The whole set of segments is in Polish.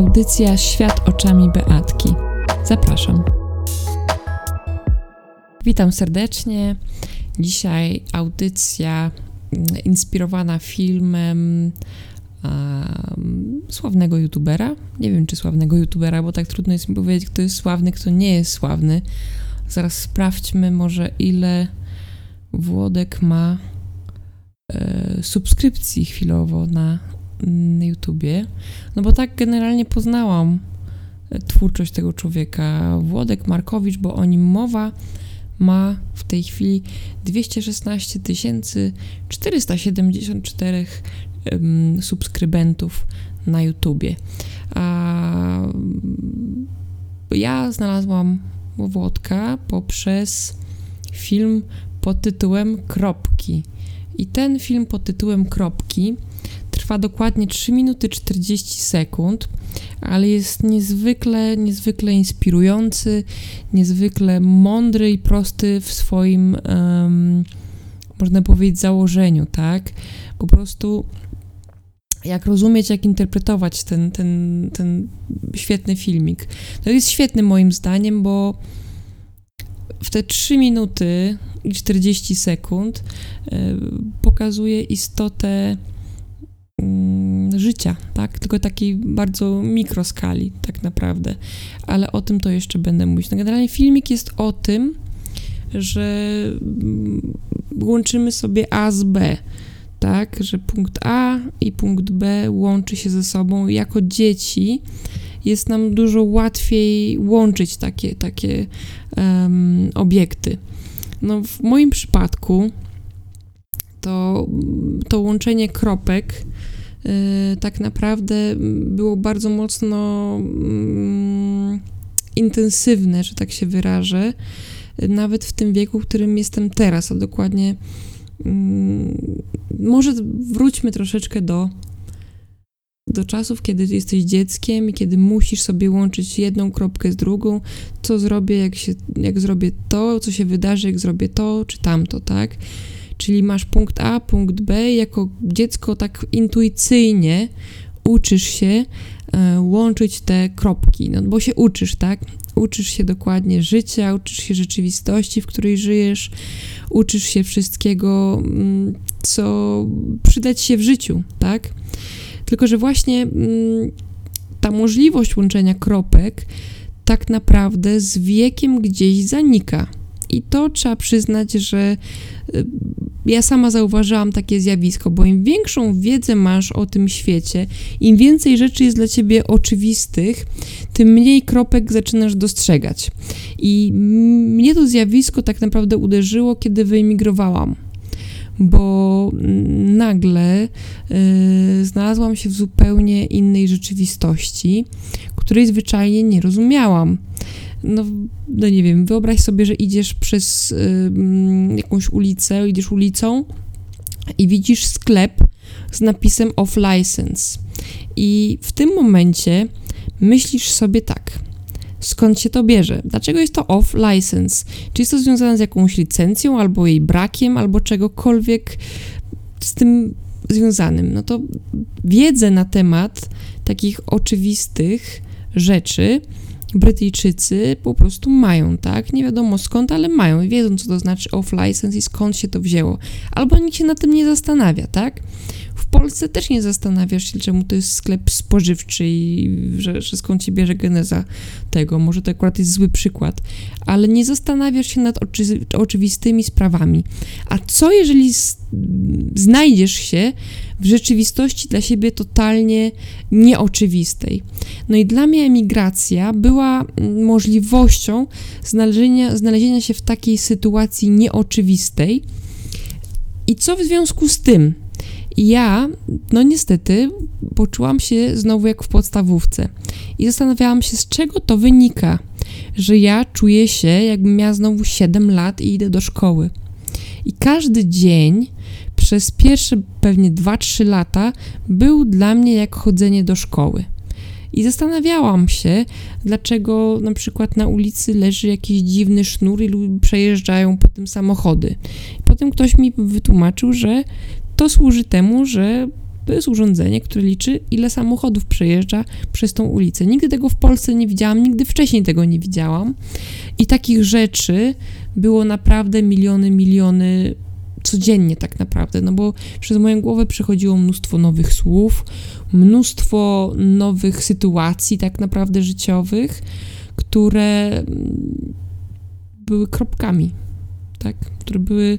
Audycja Świat oczami Beatki. Zapraszam. Witam serdecznie. Dzisiaj audycja mm, inspirowana filmem um, sławnego youtubera. Nie wiem, czy sławnego youtubera, bo tak trudno jest mi powiedzieć, kto jest sławny, kto nie jest sławny. Zaraz sprawdźmy może, ile Włodek ma e, subskrypcji chwilowo na, na YouTubie. No bo tak generalnie poznałam e, twórczość tego człowieka. Włodek Markowicz, bo o nim mowa, ma w tej chwili 216 474 um, subskrybentów na YouTubie. A ja znalazłam Włodka poprzez film pod tytułem Kropki. I ten film pod tytułem Kropki trwa dokładnie 3 minuty 40 sekund, ale jest niezwykle, niezwykle inspirujący, niezwykle mądry i prosty w swoim, um, można powiedzieć, założeniu, tak? Po prostu jak rozumieć, jak interpretować ten, ten, ten świetny filmik. To jest świetny moim zdaniem, bo w te 3 minuty i 40 sekund e, pokazuje istotę życia, tak? Tylko takiej bardzo mikroskali, tak naprawdę. Ale o tym to jeszcze będę mówić. No generalnie filmik jest o tym, że mm, łączymy sobie A z B, tak? Że punkt A i punkt B łączy się ze sobą. Jako dzieci jest nam dużo łatwiej łączyć takie, takie um, obiekty. No, w moim przypadku to, to łączenie kropek tak naprawdę było bardzo mocno y, intensywne, że tak się wyrażę, nawet w tym wieku, w którym jestem teraz, a dokładnie y, może wróćmy troszeczkę do do czasów, kiedy jesteś dzieckiem i kiedy musisz sobie łączyć jedną kropkę z drugą, co zrobię, jak, się, jak zrobię to, co się wydarzy, jak zrobię to czy tamto, tak? Czyli masz punkt A, punkt B, jako dziecko tak intuicyjnie uczysz się e, łączyć te kropki, no bo się uczysz, tak? Uczysz się dokładnie życia, uczysz się rzeczywistości, w której żyjesz, uczysz się wszystkiego, mm, co przydać się w życiu, tak? Tylko, że właśnie mm, ta możliwość łączenia kropek tak naprawdę z wiekiem gdzieś zanika. I to trzeba przyznać, że y, ja sama zauważyłam takie zjawisko, bo im większą wiedzę masz o tym świecie, im więcej rzeczy jest dla ciebie oczywistych, tym mniej kropek zaczynasz dostrzegać. I mnie to zjawisko tak naprawdę uderzyło, kiedy wyemigrowałam bo nagle y, znalazłam się w zupełnie innej rzeczywistości, której zwyczajnie nie rozumiałam. No, no nie wiem, wyobraź sobie, że idziesz przez y, jakąś ulicę, idziesz ulicą i widzisz sklep z napisem off license. I w tym momencie myślisz sobie tak – skąd się to bierze, dlaczego jest to off license, czy jest to związane z jakąś licencją, albo jej brakiem, albo czegokolwiek z tym związanym. No to wiedzę na temat takich oczywistych rzeczy Brytyjczycy po prostu mają, tak? Nie wiadomo skąd, ale mają i wiedzą, co to znaczy off license i skąd się to wzięło. Albo nikt się na tym nie zastanawia, tak? Polsce też nie zastanawiasz się, czemu to jest sklep spożywczy i że, że skąd bierze geneza tego. Może to akurat jest zły przykład, ale nie zastanawiasz się nad oczy, oczywistymi sprawami. A co jeżeli znajdziesz się w rzeczywistości dla siebie totalnie nieoczywistej? No i dla mnie emigracja była możliwością znalezienia, znalezienia się w takiej sytuacji nieoczywistej. I co w związku z tym? Ja, no niestety, poczułam się znowu jak w podstawówce i zastanawiałam się, z czego to wynika, że ja czuję się, jakbym miała znowu 7 lat i idę do szkoły. I każdy dzień przez pierwsze pewnie 2-3 lata był dla mnie jak chodzenie do szkoły. I zastanawiałam się, dlaczego na przykład na ulicy leży jakiś dziwny sznur i przejeżdżają po tym samochody. Potem ktoś mi wytłumaczył, że to służy temu, że To jest urządzenie, które liczy, ile samochodów przejeżdża przez tą ulicę. Nigdy tego w Polsce nie widziałam, nigdy wcześniej tego nie widziałam. I takich rzeczy było naprawdę miliony, miliony codziennie tak naprawdę, no bo przez moją głowę przechodziło mnóstwo nowych słów, mnóstwo nowych sytuacji tak naprawdę życiowych, które były kropkami, tak, które były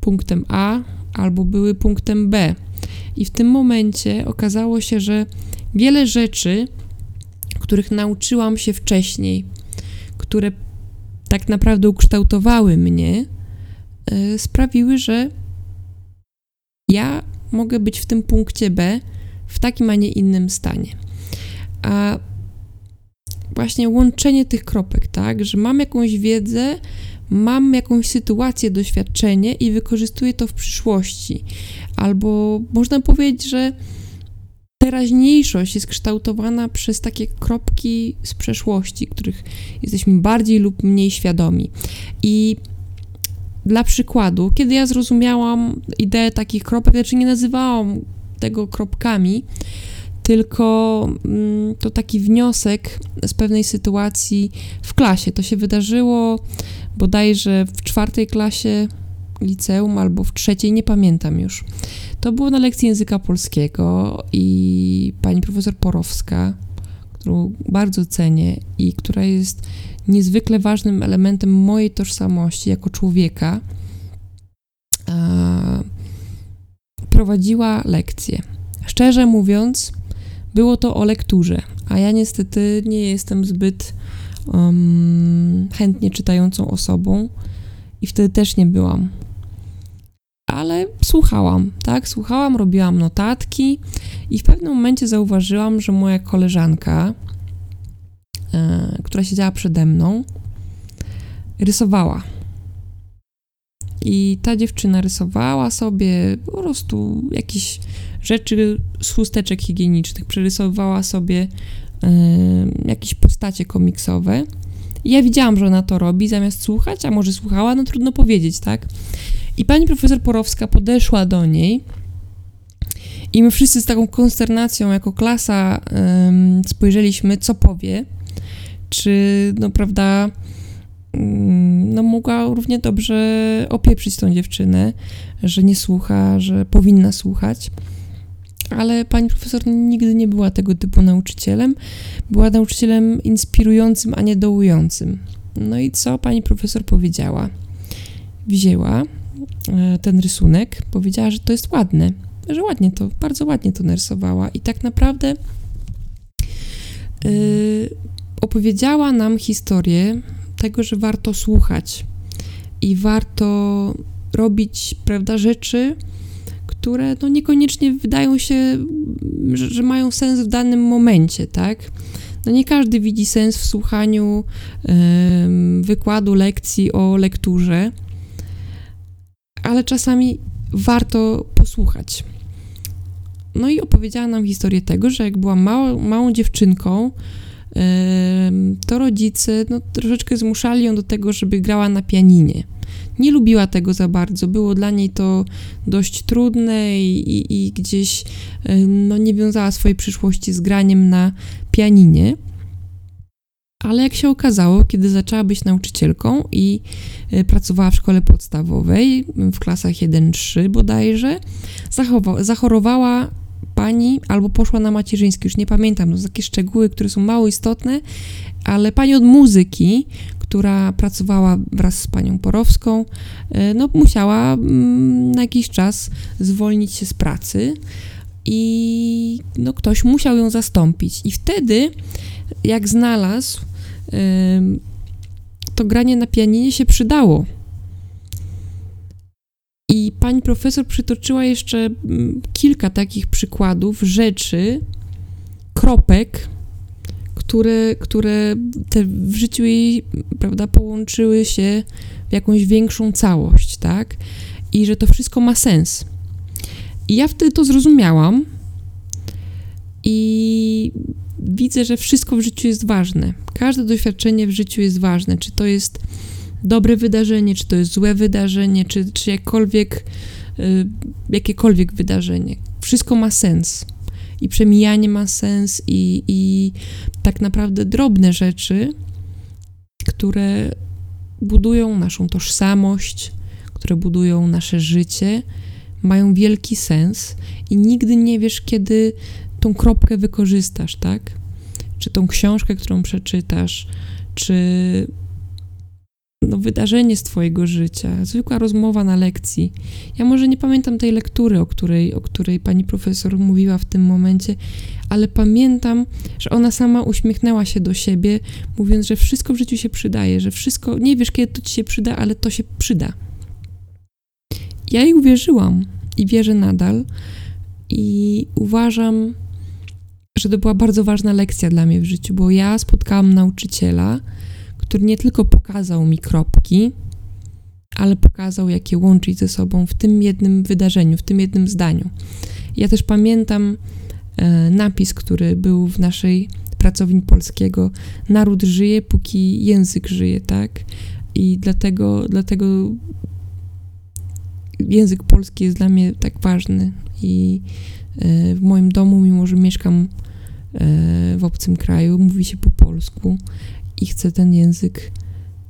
punktem A albo były punktem B. I w tym momencie okazało się, że wiele rzeczy, których nauczyłam się wcześniej, które tak naprawdę ukształtowały mnie, Y, sprawiły, że ja mogę być w tym punkcie B w takim, a nie innym stanie. A właśnie łączenie tych kropek, tak, że mam jakąś wiedzę, mam jakąś sytuację, doświadczenie i wykorzystuję to w przyszłości. Albo można powiedzieć, że teraźniejszość jest kształtowana przez takie kropki z przeszłości, których jesteśmy bardziej lub mniej świadomi. I dla przykładu, kiedy ja zrozumiałam ideę takich kropek, znaczy nie nazywałam tego kropkami, tylko mm, to taki wniosek z pewnej sytuacji w klasie. To się wydarzyło bodajże w czwartej klasie liceum albo w trzeciej, nie pamiętam już. To było na lekcji języka polskiego i pani profesor Porowska, którą bardzo cenię i która jest niezwykle ważnym elementem mojej tożsamości jako człowieka, prowadziła lekcję. Szczerze mówiąc, było to o lekturze, a ja niestety nie jestem zbyt um, chętnie czytającą osobą i wtedy też nie byłam. Ale słuchałam, tak? Słuchałam, robiłam notatki i w pewnym momencie zauważyłam, że moja koleżanka, E, która siedziała przede mną, rysowała. I ta dziewczyna rysowała sobie po prostu jakieś rzeczy z chusteczek higienicznych, przerysowała sobie y, jakieś postacie komiksowe. Ja widziałam, że ona to robi zamiast słuchać, a może słuchała, no trudno powiedzieć, tak? I pani profesor Porowska podeszła do niej i my wszyscy z taką konsternacją jako klasa y, spojrzeliśmy, co powie czy, no prawda, mm, no mogła równie dobrze opieprzyć tą dziewczynę, że nie słucha, że powinna słuchać. Ale pani profesor nigdy nie była tego typu nauczycielem. Była nauczycielem inspirującym, a nie dołującym. No i co pani profesor powiedziała? Wzięła e, ten rysunek, powiedziała, że to jest ładne, że ładnie to, bardzo ładnie to narysowała i tak naprawdę yy, opowiedziała nam historię tego, że warto słuchać i warto robić, prawda, rzeczy, które no niekoniecznie wydają się, że, że mają sens w danym momencie, tak? No nie każdy widzi sens w słuchaniu wykładu, lekcji o lekturze, ale czasami warto posłuchać. No i opowiedziała nam historię tego, że jak była małą, małą dziewczynką, to rodzice no, troszeczkę zmuszali ją do tego, żeby grała na pianinie. Nie lubiła tego za bardzo, było dla niej to dość trudne i, i, i gdzieś no, nie wiązała swojej przyszłości z graniem na pianinie. Ale jak się okazało, kiedy zaczęła być nauczycielką i e, pracowała w szkole podstawowej w klasach 1-3 bodajże, zachorowała pani albo poszła na macierzyński, już nie pamiętam, są takie szczegóły, które są mało istotne, ale pani od muzyki, która pracowała wraz z panią Porowską, e, no musiała mm, na jakiś czas zwolnić się z pracy i no, ktoś musiał ją zastąpić. I wtedy, jak znalazł, to granie na pianinie się przydało i pani profesor przytoczyła jeszcze mm, kilka takich przykładów rzeczy, kropek, które, które te w życiu jej, prawda, połączyły się w jakąś większą całość, tak? I że to wszystko ma sens. I ja wtedy to zrozumiałam i widzę, że wszystko w życiu jest ważne. Każde doświadczenie w życiu jest ważne. Czy to jest dobre wydarzenie, czy to jest złe wydarzenie, czy, czy jakkolwiek, y, jakiekolwiek wydarzenie. wszystko ma sens. I przemijanie ma sens, i, i tak naprawdę drobne rzeczy, które budują naszą tożsamość, które budują nasze życie, mają wielki sens i nigdy nie wiesz, kiedy tą kropkę wykorzystasz, tak? Czy tą książkę, którą przeczytasz, czy no, wydarzenie z Twojego życia, zwykła rozmowa na lekcji. Ja może nie pamiętam tej lektury, o której, o której pani profesor mówiła w tym momencie, ale pamiętam, że ona sama uśmiechnęła się do siebie, mówiąc, że wszystko w życiu się przydaje, że wszystko, nie wiesz kiedy to ci się przyda, ale to się przyda. Ja jej uwierzyłam i wierzę nadal i uważam, że to była bardzo ważna lekcja dla mnie w życiu, bo ja spotkałam nauczyciela, który nie tylko pokazał mi kropki, ale pokazał, jak je łączyć ze sobą w tym jednym wydarzeniu, w tym jednym zdaniu. Ja też pamiętam e, napis, który był w naszej pracowni polskiego: Naród żyje, póki język żyje, tak? I dlatego, dlatego język polski jest dla mnie tak ważny. I e, w moim domu, mimo że mieszkam e, w obcym kraju, mówi się po polsku i chcę ten język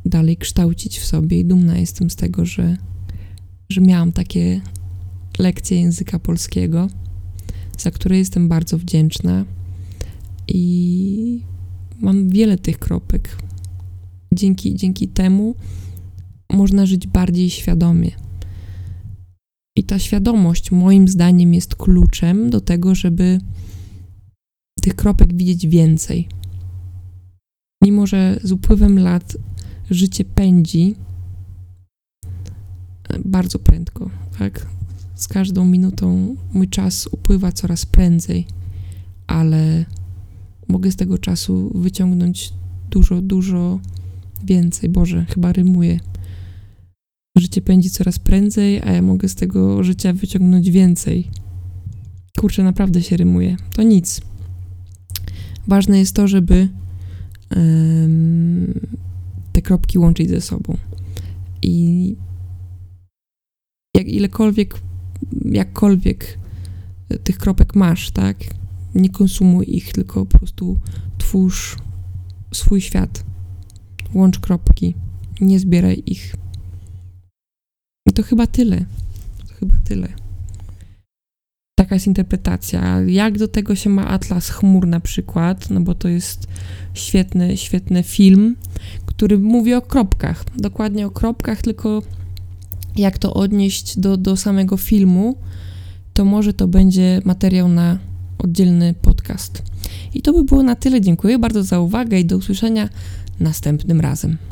dalej kształcić w sobie i dumna jestem z tego, że, że miałam takie lekcje języka polskiego, za które jestem bardzo wdzięczna i mam wiele tych kropek. Dzięki, dzięki temu można żyć bardziej świadomie. I ta świadomość, moim zdaniem, jest kluczem do tego, żeby tych kropek widzieć więcej. Mimo, że z upływem lat życie pędzi e, bardzo prędko, tak? Z każdą minutą mój czas upływa coraz prędzej, ale mogę z tego czasu wyciągnąć dużo, dużo więcej. Boże, chyba rymuję. Życie pędzi coraz prędzej, a ja mogę z tego życia wyciągnąć więcej. Kurczę, naprawdę się rymuje. To nic. Ważne jest to, żeby te kropki łączyć ze sobą. I jak ilekolwiek, jakkolwiek tych kropek masz, tak? Nie konsumuj ich, tylko po prostu twórz swój świat. Łącz kropki, nie zbieraj ich. I to chyba tyle. To chyba tyle. Taka jest interpretacja. Jak do tego się ma Atlas Chmur na przykład, no bo to jest świetny, świetny film, który mówi o kropkach. Dokładnie o kropkach, tylko jak to odnieść do, do samego filmu, to może to będzie materiał na oddzielny podcast. I to by było na tyle. Dziękuję bardzo za uwagę i do usłyszenia następnym razem.